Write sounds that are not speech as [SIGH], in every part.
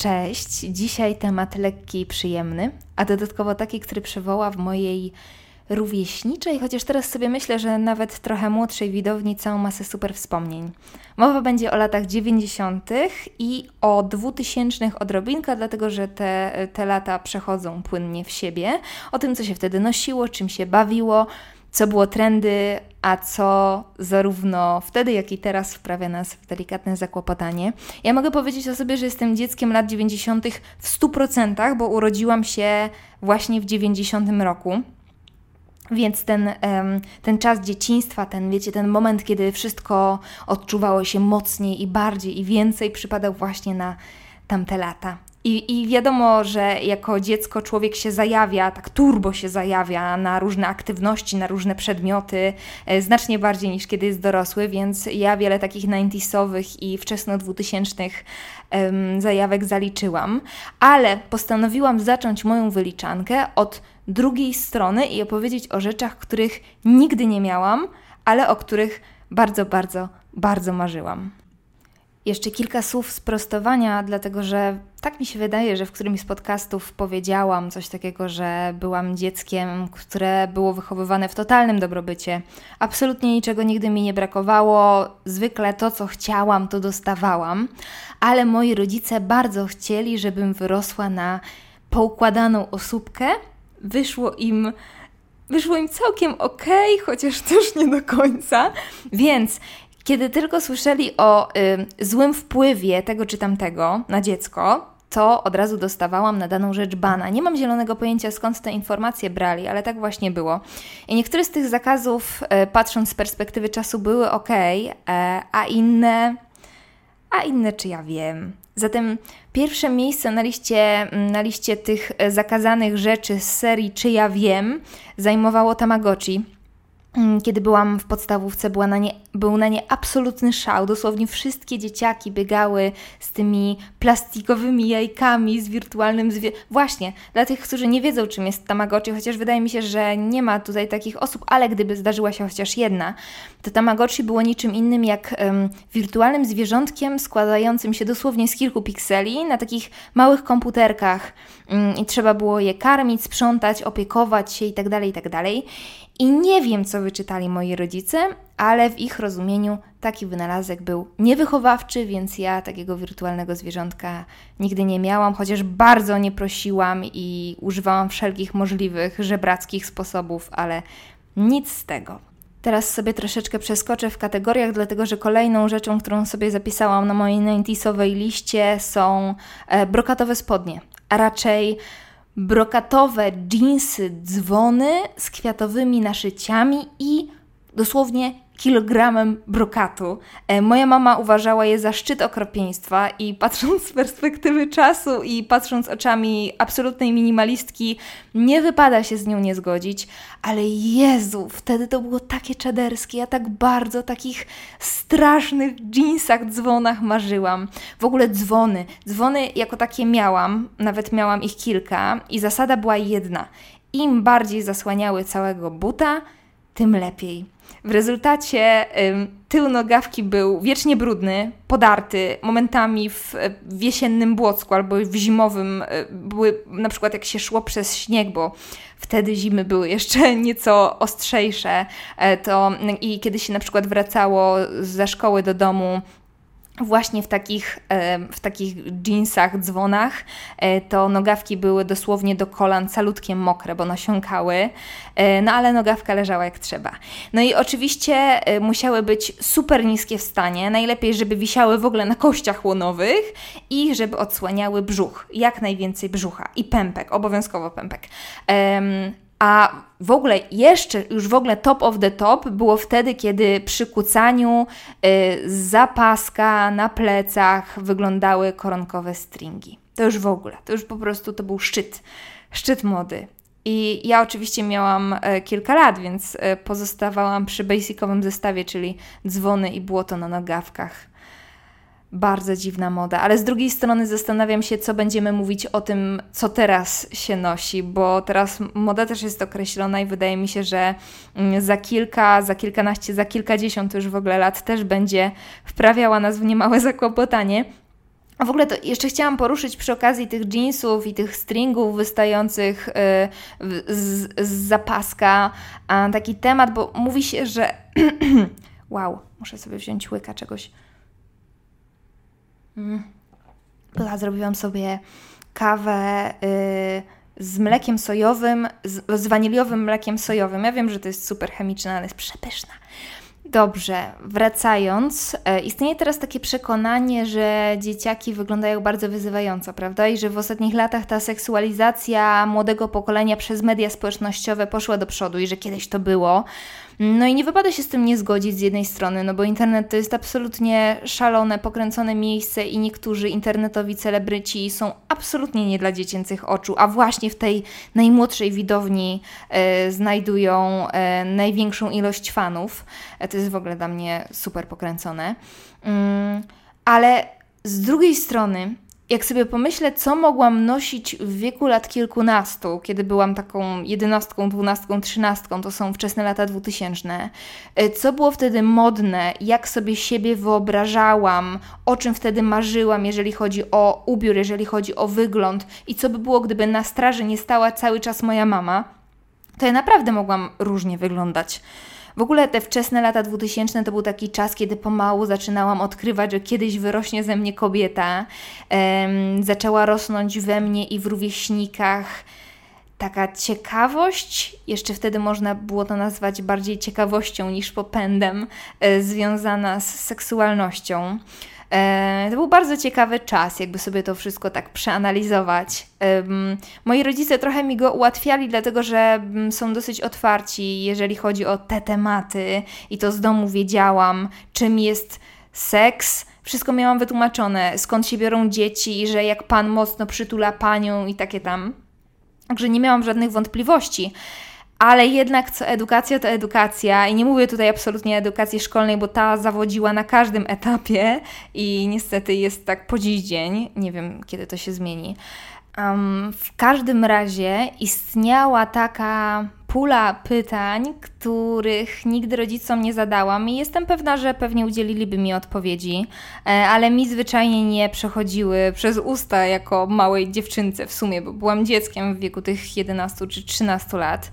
Cześć, dzisiaj temat lekki i przyjemny, a dodatkowo taki, który przywoła w mojej rówieśniczej, chociaż teraz sobie myślę, że nawet trochę młodszej widowni całą masę super wspomnień. Mowa będzie o latach 90. i o 2000 odrobinka, dlatego że te, te lata przechodzą płynnie w siebie, o tym, co się wtedy nosiło, czym się bawiło, co było trendy, a co zarówno wtedy, jak i teraz wprawia nas w delikatne zakłopotanie. Ja mogę powiedzieć o sobie, że jestem dzieckiem lat 90. w 100%, bo urodziłam się właśnie w 90 roku. Więc ten, ten czas dzieciństwa, ten, wiecie, ten moment, kiedy wszystko odczuwało się mocniej i bardziej i więcej, przypadał właśnie na tamte lata. I, I wiadomo, że jako dziecko człowiek się zajawia, tak turbo się zajawia na różne aktywności, na różne przedmioty, e, znacznie bardziej niż kiedy jest dorosły, więc ja wiele takich 90sowych i wczesno 2000 um, zajawek zaliczyłam, ale postanowiłam zacząć moją wyliczankę od drugiej strony i opowiedzieć o rzeczach, których nigdy nie miałam, ale o których bardzo, bardzo, bardzo marzyłam. Jeszcze kilka słów sprostowania, dlatego że tak mi się wydaje, że w którymś z podcastów powiedziałam coś takiego, że byłam dzieckiem, które było wychowywane w totalnym dobrobycie. Absolutnie niczego nigdy mi nie brakowało, zwykle to, co chciałam, to dostawałam, ale moi rodzice bardzo chcieli, żebym wyrosła na poukładaną osóbkę. Wyszło im wyszło im całkiem ok, chociaż też nie do końca. Więc kiedy tylko słyszeli o y, złym wpływie tego czy tamtego na dziecko, to od razu dostawałam na daną rzecz bana. Nie mam zielonego pojęcia skąd te informacje brali, ale tak właśnie było. I niektóre z tych zakazów, y, patrząc z perspektywy czasu, były ok, y, a inne. A inne, czy ja wiem. Zatem pierwsze miejsce na liście, na liście tych e, zakazanych rzeczy z serii Czy ja wiem zajmowało Tamagotchi Mm, kiedy byłam w podstawówce, była na nie, był na nie absolutny szał. Dosłownie wszystkie dzieciaki biegały z tymi plastikowymi jajkami, z wirtualnym zwie... Właśnie, dla tych, którzy nie wiedzą, czym jest Tamagotchi, chociaż wydaje mi się, że nie ma tutaj takich osób, ale gdyby zdarzyła się chociaż jedna, to Tamagotchi było niczym innym jak um, wirtualnym zwierzątkiem składającym się dosłownie z kilku pikseli na takich małych komputerkach um, i trzeba było je karmić, sprzątać, opiekować się itd., tak itd. I nie wiem, co wyczytali moi rodzice, ale w ich rozumieniu taki wynalazek był niewychowawczy, więc ja takiego wirtualnego zwierzątka nigdy nie miałam, chociaż bardzo nie prosiłam i używałam wszelkich możliwych żebrackich sposobów, ale nic z tego. Teraz sobie troszeczkę przeskoczę w kategoriach, dlatego że kolejną rzeczą, którą sobie zapisałam na mojej 90 liście są e, brokatowe spodnie, a raczej brokatowe dżinsy, dzwony z kwiatowymi naszyciami i dosłownie kilogramem brokatu. E, moja mama uważała je za szczyt okropieństwa i patrząc z perspektywy czasu i patrząc oczami absolutnej minimalistki, nie wypada się z nią nie zgodzić, ale Jezu, wtedy to było takie czaderskie, ja tak bardzo takich strasznych jeansach, dzwonach marzyłam. W ogóle dzwony, dzwony jako takie miałam, nawet miałam ich kilka i zasada była jedna. Im bardziej zasłaniały całego buta, tym lepiej. W rezultacie tył nogawki był wiecznie brudny, podarty, momentami w, w jesiennym błocku albo w zimowym, e, były na przykład jak się szło przez śnieg, bo wtedy zimy były jeszcze [LAUGHS] nieco ostrzejsze, e, to i kiedy się na przykład wracało ze szkoły do domu właśnie w takich, w takich jeansach, dzwonach, e, to nogawki były dosłownie do kolan calutkie mokre, bo nasiąkały, e, no ale nogawka leżała jak trzeba. No i oczywiście e, musiały być super niskie w stanie, najlepiej, żeby wisiały w ogóle na kościach łonowych i żeby odsłaniały brzuch, jak najwięcej brzucha i pępek, obowiązkowo pępek. A w ogóle jeszcze, już w ogóle top of the top było wtedy, kiedy przy kucaniu y, zapaska na plecach wyglądały koronkowe stringi. To już w ogóle, to już po prostu to był szczyt, szczyt mody. I ja oczywiście miałam y, kilka lat, więc y, pozostawałam przy basicowym zestawie, czyli dzwony i błoto na nogawkach bardzo dziwna moda, ale z drugiej strony zastanawiam się, co będziemy mówić o tym, co teraz się nosi, bo teraz moda też jest określona i wydaje mi się, że mm, za kilka, za kilkanaście, za kilkadziesiąt już w ogóle lat też będzie wprawiała nas w niemałe [LAUGHS] zakłopotanie. A w ogóle to jeszcze chciałam poruszyć przy okazji tych jeansów i tych stringów wystających yy, z, z zapaska taki temat, bo mówi się, że. [CLEARS THROAT] wow, muszę sobie wziąć łyka czegoś. Była, zrobiłam sobie kawę. Yy, z mlekiem sojowym, z, z waniliowym mlekiem sojowym. Ja wiem, że to jest super chemiczne, ale jest przepyszna. Dobrze, wracając, e, istnieje teraz takie przekonanie, że dzieciaki wyglądają bardzo wyzywająco, prawda? I że w ostatnich latach ta seksualizacja młodego pokolenia przez media społecznościowe poszła do przodu i że kiedyś to było. No i nie wypada się z tym nie zgodzić z jednej strony, no bo internet to jest absolutnie szalone, pokręcone miejsce i niektórzy internetowi celebryci są absolutnie nie dla dziecięcych oczu, a właśnie w tej najmłodszej widowni e, znajdują e, największą ilość fanów. E, to jest w ogóle dla mnie super pokręcone. Mm, ale z drugiej strony jak sobie pomyślę, co mogłam nosić w wieku lat kilkunastu, kiedy byłam taką jedenastką, dwunastką, trzynastką, to są wczesne lata dwutysięczne, e, co było wtedy modne, jak sobie siebie wyobrażałam, o czym wtedy marzyłam, jeżeli chodzi o ubiór, jeżeli chodzi o wygląd i co by było, gdyby na straży nie stała cały czas moja mama, to ja naprawdę mogłam różnie wyglądać. W ogóle te wczesne lata 2000 to był taki czas, kiedy pomału zaczynałam odkrywać, że kiedyś wyrośnie ze mnie kobieta. Um, zaczęła rosnąć we mnie i w rówieśnikach taka ciekawość, jeszcze wtedy można było to nazwać bardziej ciekawością niż popędem, e, związana z seksualnością. E, to był bardzo ciekawy czas, jakby sobie to wszystko tak przeanalizować. Moi rodzice trochę mi go ułatwiali, dlatego że mm, są dosyć otwarci, jeżeli chodzi o te tematy, i to z domu wiedziałam, czym jest seks. Wszystko miałam wytłumaczone, skąd się biorą dzieci, i że jak pan mocno przytula panią i takie tam. Także nie miałam żadnych wątpliwości ale jednak co edukacja to edukacja i nie mówię tutaj absolutnie edukacji szkolnej, bo ta zawodziła na każdym etapie i niestety jest tak po dziś dzień. Nie wiem, kiedy to się zmieni. Um, w każdym razie istniała taka pula pytań, których nigdy rodzicom nie zadałam i jestem pewna, że pewnie udzieliliby mi odpowiedzi, e, ale mi zwyczajnie nie przechodziły przez usta jako małej dziewczynce w sumie, bo byłam dzieckiem w wieku tych 11 czy 13 lat.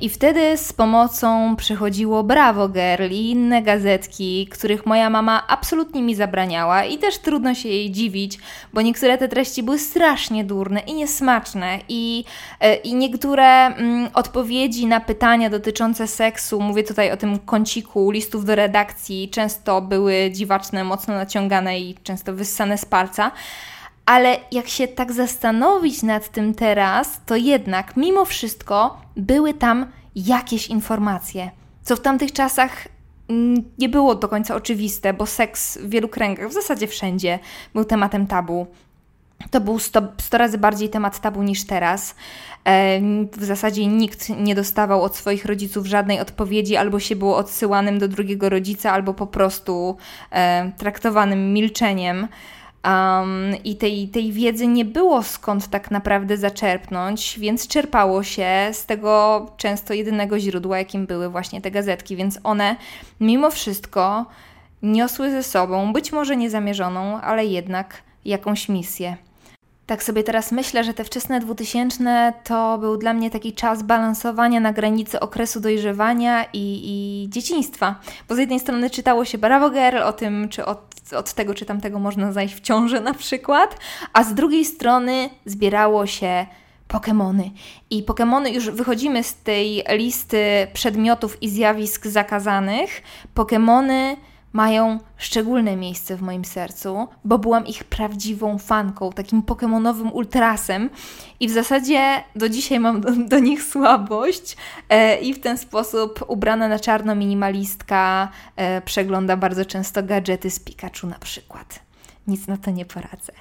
I wtedy z pomocą przychodziło Bravo Girl i inne gazetki, których moja mama absolutnie mi zabraniała i też trudno się jej dziwić, bo niektóre te treści były strasznie durne i niesmaczne i, e, i niektóre mm, odpowiedzi na pytania dotyczące seksu, mówię tutaj o tym kąciku listów do redakcji, często były dziwaczne, mocno naciągane i często wyssane z palca. Ale jak się tak zastanowić nad tym teraz, to jednak mimo wszystko były tam jakieś informacje, co w tamtych czasach mm, nie było do końca oczywiste, bo seks w wielu kręgach, w zasadzie wszędzie, był tematem tabu. To był 100, 100 razy bardziej temat tabu niż teraz. E, w zasadzie nikt nie dostawał od swoich rodziców żadnej odpowiedzi, albo się było odsyłanym do drugiego rodzica, albo po prostu e, traktowanym milczeniem. Um, I tej, tej wiedzy nie było skąd tak naprawdę zaczerpnąć, więc czerpało się z tego często jedynego źródła, jakim były właśnie te gazetki, więc one mimo wszystko niosły ze sobą, być może niezamierzoną, ale jednak jakąś misję. Tak sobie teraz myślę, że te wczesne 2000 to był dla mnie taki czas balansowania na granicy okresu dojrzewania i, i dzieciństwa. Bo z jednej strony czytało się Bravo Girl o tym, czy od, od tego czy tamtego można zajść w ciążę na przykład, a z drugiej strony zbierało się Pokémony. I Pokémony, już wychodzimy z tej listy przedmiotów i zjawisk zakazanych. Pokémony mają szczególne miejsce w moim sercu, bo byłam ich prawdziwą fanką, takim pokemonowym ultrasem i w zasadzie do dzisiaj mam do, do nich słabość e, i w ten sposób ubrana na czarno minimalistka e, przegląda bardzo często gadżety z Pikachu na przykład nic na to nie poradzę.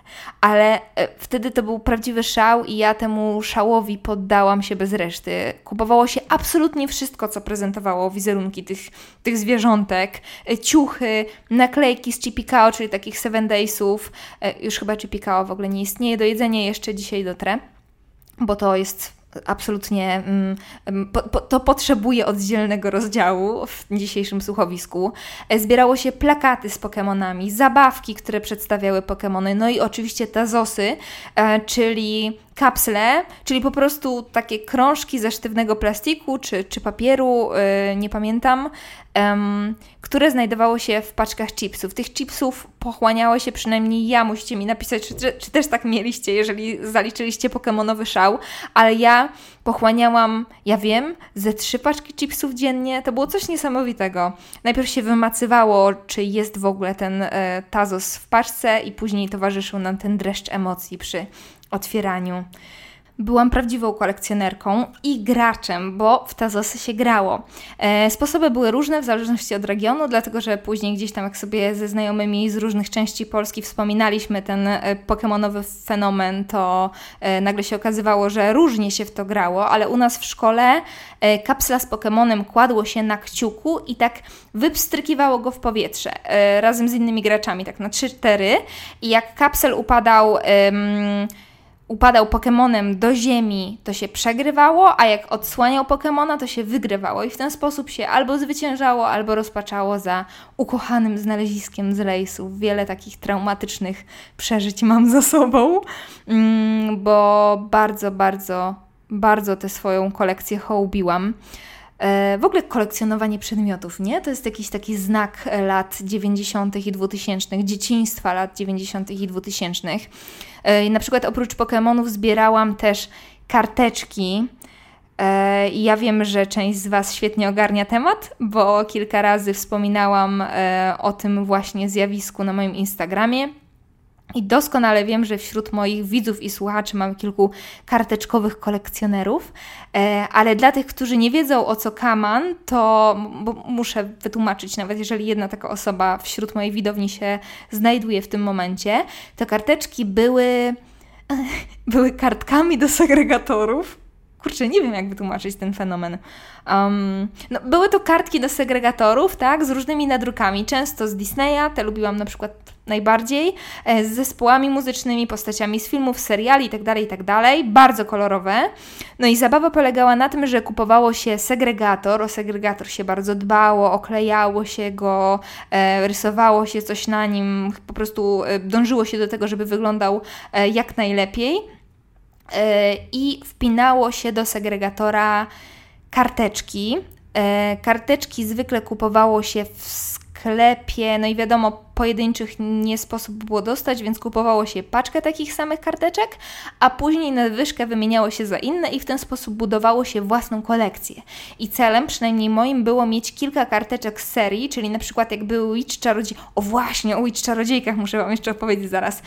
Ale e, wtedy to był prawdziwy szał i ja temu szałowi poddałam się bez reszty. Kupowało się absolutnie wszystko, co prezentowało wizerunki tych, tych zwierzątek. E, ciuchy, naklejki z Chipikao, czyli takich Seven Daysów. E, już chyba Chipikao w ogóle nie istnieje. Do jedzenia jeszcze dzisiaj dotrę, bo to jest absolutnie mm, po, po, to potrzebuje oddzielnego rozdziału w dzisiejszym słuchowisku. E, zbierało się plakaty z Pokémonami, zabawki, które przedstawiały Pokémony, no i oczywiście tazosy, e, czyli kapsle, czyli po prostu takie krążki ze sztywnego plastiku czy, czy papieru, yy, nie pamiętam, które znajdowało się w paczkach chipsów. Tych chipsów pochłaniało się przynajmniej ja, musicie mi napisać, czy, czy też tak mieliście, jeżeli zaliczyliście Pokemonowy szał, ale ja pochłaniałam, ja wiem, ze trzy paczki chipsów dziennie, to było coś niesamowitego. Najpierw się wymacywało, czy jest w ogóle ten e, tazos w paczce i później towarzyszył nam ten dreszcz emocji przy otwieraniu. Byłam prawdziwą kolekcjonerką i graczem, bo w Tazosy się grało. E, sposoby były różne w zależności od regionu, dlatego że później gdzieś tam, jak sobie ze znajomymi z różnych części Polski wspominaliśmy ten e, pokemonowy fenomen, to e, nagle się okazywało, że różnie się w to grało, ale u nas w szkole kapsla z Pokemonem kładło się na kciuku i tak wypstrykiwało go w powietrze razem z innymi graczami, tak na 3-4 i jak kapsel upadał upadał Pokemonem do ziemi, to się przegrywało, a jak odsłaniał Pokemona, to się wygrywało i w ten sposób się albo zwyciężało, albo rozpaczało za ukochanym znaleziskiem z rejsów. Wiele takich traumatycznych przeżyć mam za sobą, mm, bo bardzo, bardzo, bardzo tę swoją kolekcję hołbiłam. E, w ogóle kolekcjonowanie przedmiotów, nie? To jest jakiś taki znak lat 90. i 2000., dzieciństwa lat 90. i 2000. E, na przykład oprócz Pokémonów zbierałam też karteczki. E, I ja wiem, że część z Was świetnie ogarnia temat, bo kilka razy wspominałam o tym właśnie zjawisku na moim Instagramie. I doskonale wiem, że wśród moich widzów i słuchaczy mam kilku karteczkowych kolekcjonerów, e, ale dla tych, którzy nie wiedzą o co kaman, to muszę wytłumaczyć, nawet jeżeli jedna taka osoba wśród mojej widowni się znajduje w tym momencie, to karteczki były, [LAUGHS] były kartkami do segregatorów. Kurczę, nie wiem jak wytłumaczyć ten fenomen. Um, no, były to kartki do segregatorów, tak, z różnymi nadrukami, często z Disneya, te lubiłam na przykład najbardziej, e, z zespołami muzycznymi, postaciami z filmów, seriali itd., tak itd., tak bardzo kolorowe. No i zabawa polegała na tym, że kupowało się segregator, o segregator się bardzo dbało, oklejało się go, e, rysowało się coś na nim, po prostu e, dążyło się do tego, żeby wyglądał e, jak najlepiej i wpinało się do segregatora karteczki. E, karteczki zwykle kupowało się w sklepie, no i wiadomo, pojedynczych nie sposób było dostać, więc kupowało się paczkę takich samych karteczek, a później nadwyżkę wymieniało się za inne i w ten sposób budowało się własną kolekcję. I celem, przynajmniej moim, było mieć kilka karteczek z serii, czyli na przykład jak były Witch Czarodziej... O właśnie, o Witch Czarodziejkach muszę Wam jeszcze opowiedzieć zaraz.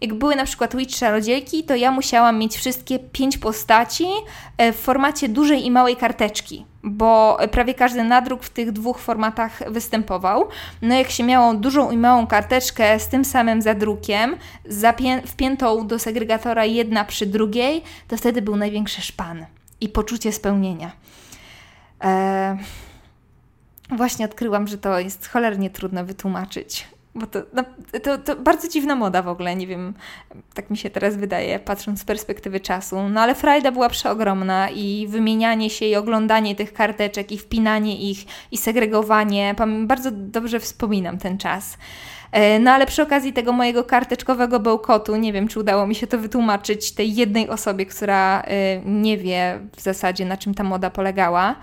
Jak były na przykład Witch Czarodziejki, to ja musiałam mieć wszystkie pięć postaci e, w formacie dużej i małej karteczki bo prawie każdy nadruk w tych dwóch formatach występował. No jak się miało dużą i małą karteczkę z tym samym zadrukiem, wpiętą do segregatora jedna przy drugiej, to wtedy był największy szpan i poczucie spełnienia. Eee, właśnie odkryłam, że to jest cholernie trudno wytłumaczyć. Bo to, no, to, to, bardzo dziwna moda w ogóle, nie wiem, tak mi się teraz wydaje, patrząc z perspektywy czasu. No ale frajda była przeogromna i wymienianie się i oglądanie tych karteczek i wpinanie ich i segregowanie, bardzo dobrze wspominam ten czas. E, no ale przy okazji tego mojego karteczkowego bełkotu, nie wiem, czy udało mi się to wytłumaczyć tej jednej osobie, która e, nie wie w zasadzie na czym ta moda polegała.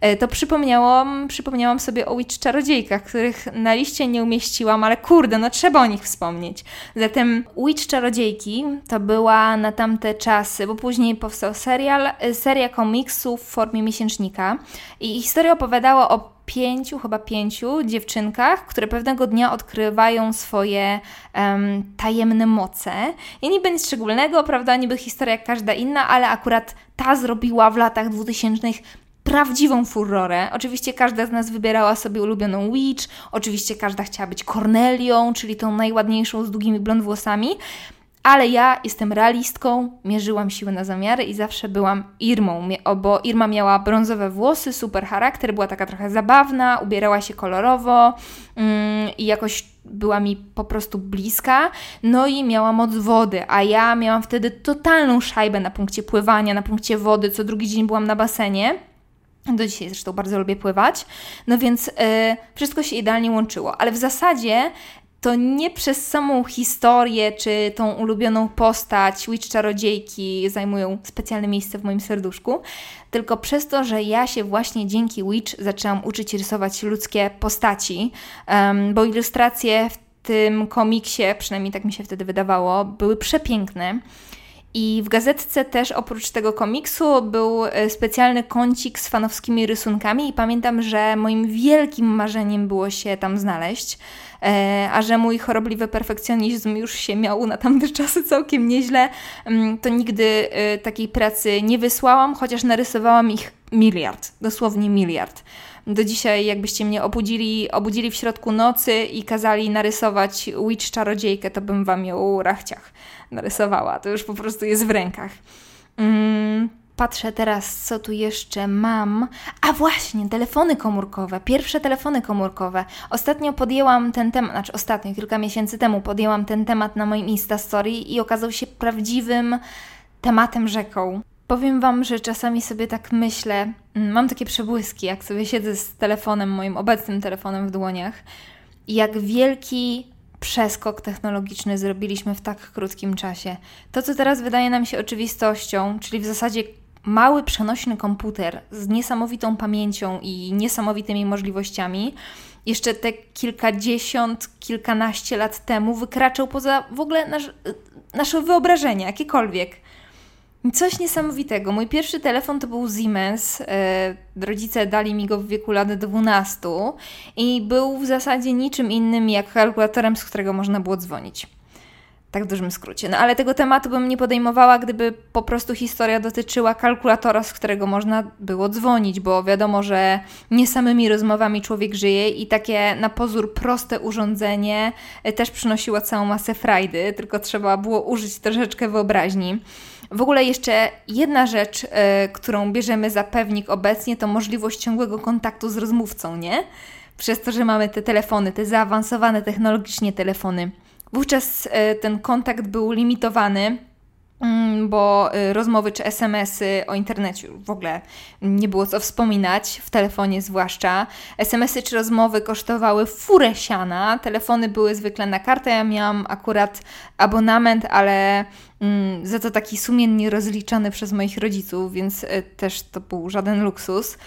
E, to przypomniałam, przypomniałam sobie o Witch Czarodziejkach, których na liście nie umieściłam, ale kurde, no trzeba o nich wspomnieć. Zatem Witch Czarodziejki to była na tamte czasy, bo później powstał serial, seria komiksów w formie miesięcznika i historia opowiadała o pięciu, chyba pięciu dziewczynkach, które pewnego dnia odkrywają swoje um, tajemne moce. I niby nic szczególnego, prawda, niby historia jak każda inna, ale akurat ta zrobiła w latach 2000 prawdziwą furorę. Oczywiście każda z nas wybierała sobie ulubioną witch, oczywiście każda chciała być Cornelią, czyli tą najładniejszą z długimi blond włosami, Ale ja jestem realistką, mierzyłam siły na zamiary i zawsze byłam Irmą, bo Irma miała brązowe włosy, super charakter, była taka trochę zabawna, ubierała się kolorowo mm, i jakoś była mi po prostu bliska, no i miała moc wody, a ja miałam wtedy totalną szajbę na punkcie pływania, na punkcie wody, co drugi dzień byłam na basenie. Do dzisiaj zresztą bardzo lubię pływać, no więc yy, wszystko się idealnie łączyło, ale w zasadzie to nie przez samą historię czy tą ulubioną postać Witch Czarodziejki zajmują specjalne miejsce w moim serduszku, tylko przez to, że ja się właśnie dzięki Witch zaczęłam uczyć rysować ludzkie postaci, bo ilustracje w tym komiksie, przynajmniej tak mi się wtedy wydawało, były przepiękne. I w gazetce też oprócz tego komiksu był e, specjalny kącik z fanowskimi rysunkami i pamiętam, że moim wielkim marzeniem było się tam znaleźć. E, a że mój chorobliwy perfekcjonizm już się miał na tamte czasy całkiem nieźle, mm, to nigdy e, takiej pracy nie wysłałam, chociaż narysowałam ich miliard, dosłownie miliard. Do dzisiaj, jakbyście mnie obudzili, obudzili w środku nocy i kazali narysować Witch czarodziejkę, to bym wam ją rachciach narysowała. To już po prostu jest w rękach. Mm. Patrzę teraz, co tu jeszcze mam. A właśnie, telefony komórkowe. Pierwsze telefony komórkowe. Ostatnio podjęłam ten temat, znaczy ostatnio, kilka miesięcy temu podjęłam ten temat na moim Insta Story i okazał się prawdziwym tematem rzeką. Powiem Wam, że czasami sobie tak myślę, mm, mam takie przebłyski, jak sobie siedzę z telefonem, moim obecnym telefonem w dłoniach, jak wielki przeskok technologiczny zrobiliśmy w tak krótkim czasie. To, co teraz wydaje nam się oczywistością, czyli w zasadzie mały przenośny komputer z niesamowitą pamięcią i niesamowitymi możliwościami, jeszcze te kilkadziesiąt, kilkanaście lat temu wykraczał poza w ogóle nasz, nasze wyobrażenie, jakiekolwiek. Coś niesamowitego. Mój pierwszy telefon to był Siemens. E, rodzice dali mi go w wieku lat 12 i był w zasadzie niczym innym jak kalkulatorem, z którego można było dzwonić. Tak w dużym skrócie. No ale tego tematu bym nie podejmowała, gdyby po prostu historia dotyczyła kalkulatora, z którego można było dzwonić, bo wiadomo, że nie samymi rozmowami człowiek żyje i takie na pozór proste urządzenie e, też przynosiło całą masę frajdy, tylko trzeba było użyć troszeczkę wyobraźni. W ogóle jeszcze jedna rzecz, e, którą bierzemy za pewnik obecnie, to możliwość ciągłego kontaktu z rozmówcą, nie? Przez to, że mamy te telefony, te zaawansowane technologicznie telefony. Wówczas e, ten kontakt był limitowany, mm, bo e, rozmowy czy SMS-y o internecie w ogóle nie było co wspominać, w telefonie zwłaszcza. SMS-y czy rozmowy kosztowały furę siana, telefony były zwykle na kartę. Ja miałam akurat abonament, ale mm, za to taki sumiennie rozliczany przez moich rodziców, więc e, też to był żaden luksus.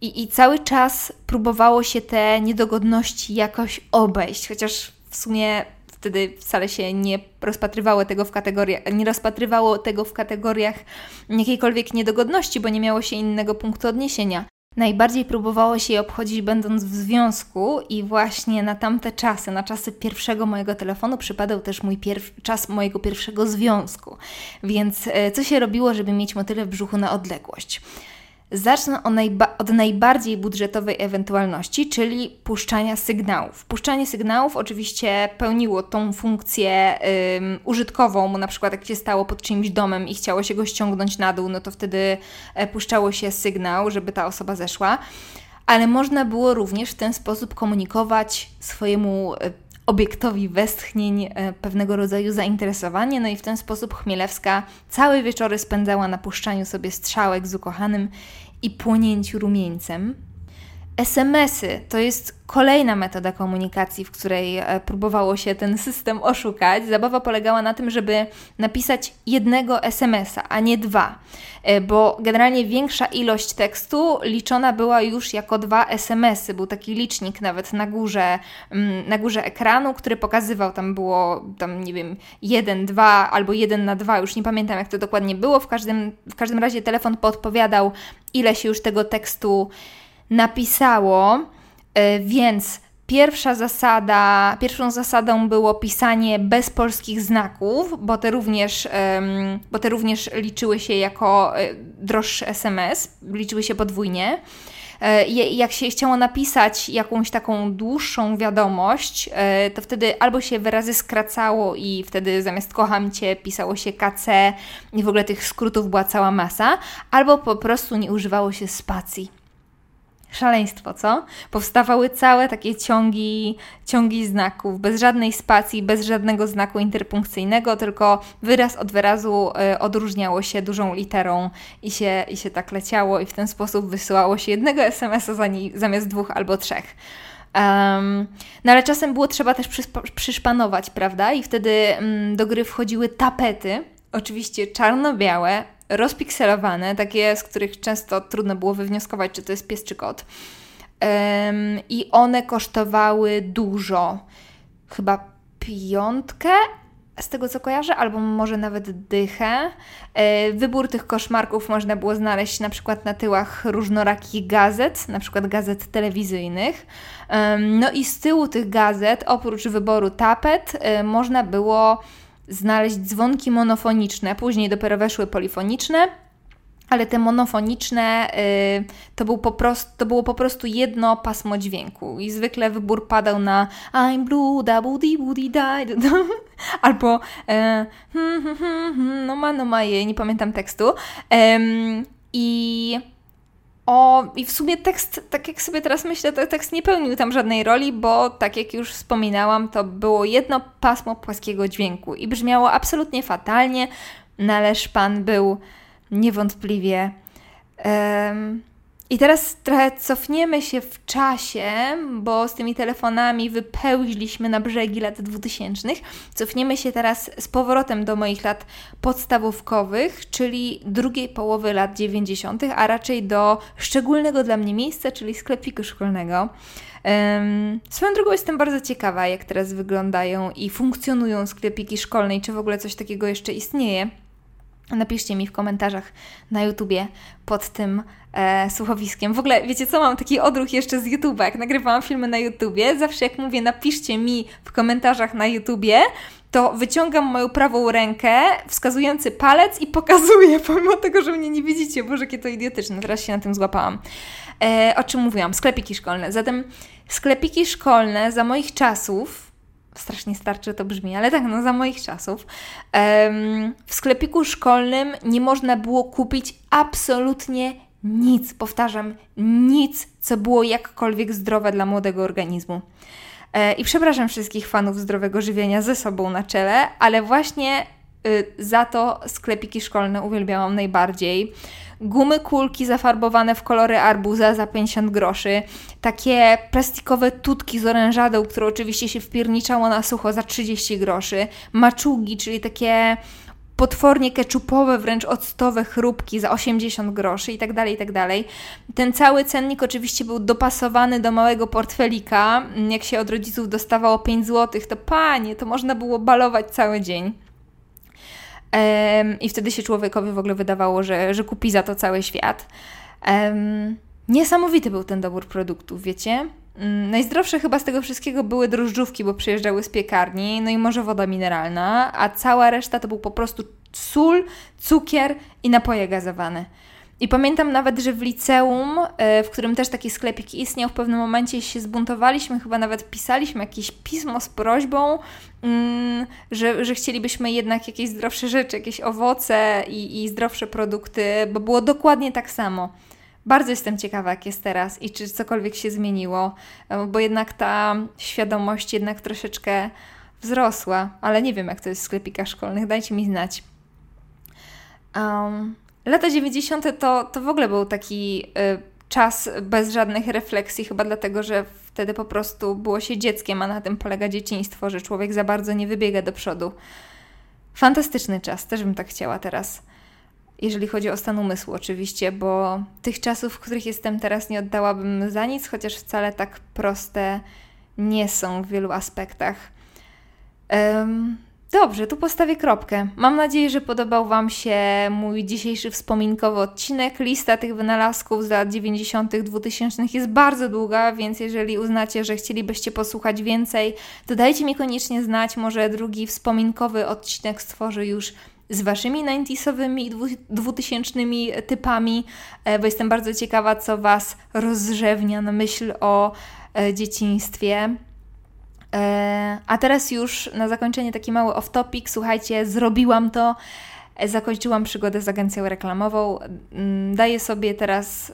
i, I cały czas próbowało się te niedogodności jakoś obejść, chociaż w sumie wtedy wcale się nie rozpatrywało tego w kategoriach, nie rozpatrywało tego w kategoriach jakiejkolwiek niedogodności, bo nie miało się innego punktu odniesienia. Najbardziej próbowało się je obchodzić będąc w związku i właśnie na tamte czasy, na czasy pierwszego mojego telefonu przypadał też mój czas mojego pierwszego związku. Więc e, co się robiło, żeby mieć motyle w brzuchu na odległość? Zacznę od najbardziej budżetowej ewentualności, czyli puszczania sygnałów. Puszczanie sygnałów oczywiście pełniło tą funkcję użytkową, na przykład jak się stało pod czyimś domem i chciało się go ściągnąć na dół, no to wtedy e, puszczało się sygnał, żeby ta osoba zeszła. Ale można było również w ten sposób komunikować swojemu e, obiektowi westchnień e, pewnego rodzaju zainteresowanie, no i w ten sposób Chmielewska całe wieczory spędzała na puszczaniu sobie strzałek z ukochanym i płonięciu rumieńcem. SMS-y to jest kolejna metoda komunikacji, w której e, próbowało się ten system oszukać. Zabawa polegała na tym, żeby napisać jednego SMS-a, a nie dwa, e, bo generalnie większa ilość tekstu liczona była już jako dwa SMS-y. Był taki licznik nawet na górze, mm, na górze ekranu, który pokazywał, tam było, tam nie wiem, jeden, dwa albo jeden na dwa, już nie pamiętam jak to dokładnie było. W każdym, w każdym razie telefon podpowiadał, ile się już tego tekstu napisało, e, więc pierwsza zasada, pierwszą zasadą było pisanie bez polskich znaków, bo te również, bo te również liczyły się jako e, droższy SMS, liczyły się podwójnie. E, jak się chciało napisać jakąś taką dłuższą wiadomość, to wtedy albo się wyrazy skracało i wtedy zamiast kocham cię pisało się KC i w ogóle tych skrótów była cała masa, albo po prostu nie używało się spacji. Szaleństwo, co? Powstawały całe takie ciągi, ciągi znaków, bez żadnej spacji, bez żadnego znaku interpunkcyjnego, tylko wyraz od wyrazu y, odróżniało się dużą literą i się, i się tak leciało, i w ten sposób wysyłało się jednego SMS-a zamiast dwóch albo trzech. Um, no ale czasem było trzeba też przyszpanować, prawda? I wtedy mm, do gry wchodziły tapety, oczywiście czarno-białe, rozpikselowane, takie, z których często trudno było wywnioskować, czy to jest pies czy kot. Um, I one kosztowały dużo. Chyba piątkę, z tego co kojarzę, albo może nawet dychę. E, wybór tych koszmarków można było znaleźć na przykład na tyłach różnorakich gazet, na przykład gazet telewizyjnych. No i z tyłu tych gazet, oprócz wyboru tapet, e, można było znaleźć dzwonki monofoniczne, później dopiero weszły polifoniczne, ale te monofoniczne y, to, był po prostu, to było po prostu jedno pasmo dźwięku i zwykle wybór padał na I'm blue, da budi budi da albo y, hmm, hmm, hmm, no ma, no ma je, nie pamiętam tekstu. I o, i w sumie tekst, tak jak sobie teraz myślę, to tekst nie pełnił tam żadnej roli, bo tak jak już wspominałam, to było jedno pasmo płaskiego dźwięku i brzmiało absolutnie fatalnie, ale szpan był niewątpliwie i teraz trochę cofniemy się w czasie, bo z tymi telefonami wypełźliśmy na brzegi lat 2000. Cofniemy się teraz z powrotem do moich lat podstawówkowych, czyli drugiej połowy lat 90., a raczej do szczególnego dla mnie miejsca, czyli sklepiku szkolnego. Um, swoją drogą jestem bardzo ciekawa, jak teraz wyglądają i funkcjonują sklepiki szkolne i czy w ogóle coś takiego jeszcze istnieje. Napiszcie mi w komentarzach na YouTubie pod tym e, słuchowiskiem. W ogóle, wiecie co, mam taki odruch jeszcze z YouTube'a, jak nagrywałam filmy na YouTubie, zawsze jak mówię napiszcie mi w komentarzach na YouTubie, to wyciągam moją prawą rękę, wskazujący palec i pokazuję, [LAUGHS] pomimo tego, że mnie nie widzicie. Boże, jakie to idiotyczne, teraz się na tym złapałam. E, o czym mówiłam? Sklepiki szkolne. Zatem sklepiki szkolne za moich czasów strasznie starczy to brzmi, ale tak, no za moich czasów, w sklepiku szkolnym nie można było kupić absolutnie nic, powtarzam, nic, co było jakkolwiek zdrowe dla młodego organizmu. E, I przepraszam wszystkich fanów zdrowego żywienia ze sobą na czele, ale właśnie za to sklepiki szkolne uwielbiałam najbardziej gumy kulki zafarbowane w kolory arbuza za 50 groszy, takie plastikowe tutki z orężadą, które oczywiście się wpierniczało na sucho za 30 groszy, maczugi, czyli takie potwornie keczupowe, wręcz octowe chrupki za 80 groszy i tak dalej, i tak dalej. Ten cały cennik oczywiście był dopasowany do małego portfelika. Jak się od rodziców dostawało 5 zł, to panie, to można było balować cały dzień. I wtedy się człowiekowi w ogóle wydawało, że, że kupi za to cały świat. Niesamowity był ten dobór produktów, wiecie? Um, najzdrowsze chyba z tego wszystkiego były drożdżówki, bo przyjeżdżały z piekarni, no i może woda mineralna, a cała reszta to był po prostu sól, cukier i napoje gazowane. I pamiętam nawet, że w liceum, e, w którym też taki sklepik istniał, w pewnym momencie się zbuntowaliśmy, chyba nawet pisaliśmy jakieś pismo z prośbą, mm, że, że chcielibyśmy jednak jakieś zdrowsze rzeczy, jakieś owoce i, i zdrowsze produkty, bo było dokładnie tak samo. Bardzo jestem ciekawa, jak jest teraz i czy cokolwiek się zmieniło, e, bo jednak ta świadomość jednak troszeczkę wzrosła, ale nie wiem, jak to jest w sklepikach szkolnych, dajcie mi znać. Um, Lata 90. to, to w ogóle był taki y, czas bez żadnych refleksji, chyba dlatego, że wtedy po prostu było się dzieckiem, a na tym polega dzieciństwo, że człowiek za bardzo nie wybiega do przodu. Fantastyczny czas, też bym tak chciała teraz. Jeżeli chodzi o stan umysłu, oczywiście, bo tych czasów, w których jestem teraz, nie oddałabym za nic, chociaż wcale tak proste nie są w wielu aspektach. Um, Dobrze, tu postawię kropkę. Mam nadzieję, że podobał Wam się mój dzisiejszy wspominkowy odcinek. Lista tych wynalazków z lat 90., 2000 jest bardzo długa, więc jeżeli uznacie, że chcielibyście posłuchać więcej, to dajcie mi koniecznie znać. Może drugi wspominkowy odcinek stworzy już z waszymi 90sowymi i 2000 typami, bo jestem bardzo ciekawa, co was rozrzewnia na myśl o dzieciństwie. A teraz już na zakończenie taki mały off-topic. Słuchajcie, zrobiłam to. Zakończyłam przygodę z agencją reklamową. Mm, daję sobie teraz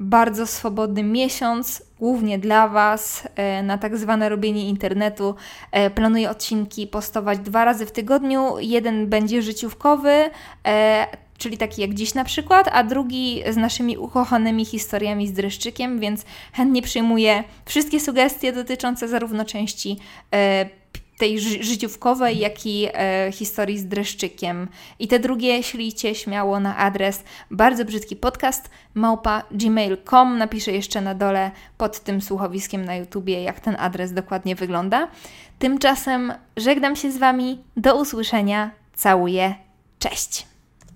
bardzo swobodny miesiąc, głównie dla Was, e, na tak zwane robienie internetu. E, planuję odcinki postować dwa razy w tygodniu. Jeden będzie życiówkowy, e, czyli taki jak dziś na przykład, a drugi z naszymi ukochanymi historiami z dreszczykiem, więc chętnie przyjmuję wszystkie sugestie dotyczące zarówno części tej ży życiówkowej, jak i e, historii z dreszczykiem. I te drugie ślijcie śmiało na adres bardzo brzydki podcast małpa gmail.com. Napiszę jeszcze na dole pod tym słuchowiskiem na YouTubie, jak ten adres dokładnie wygląda. Tymczasem żegnam się z Wami. Do usłyszenia. Całuję. Cześć!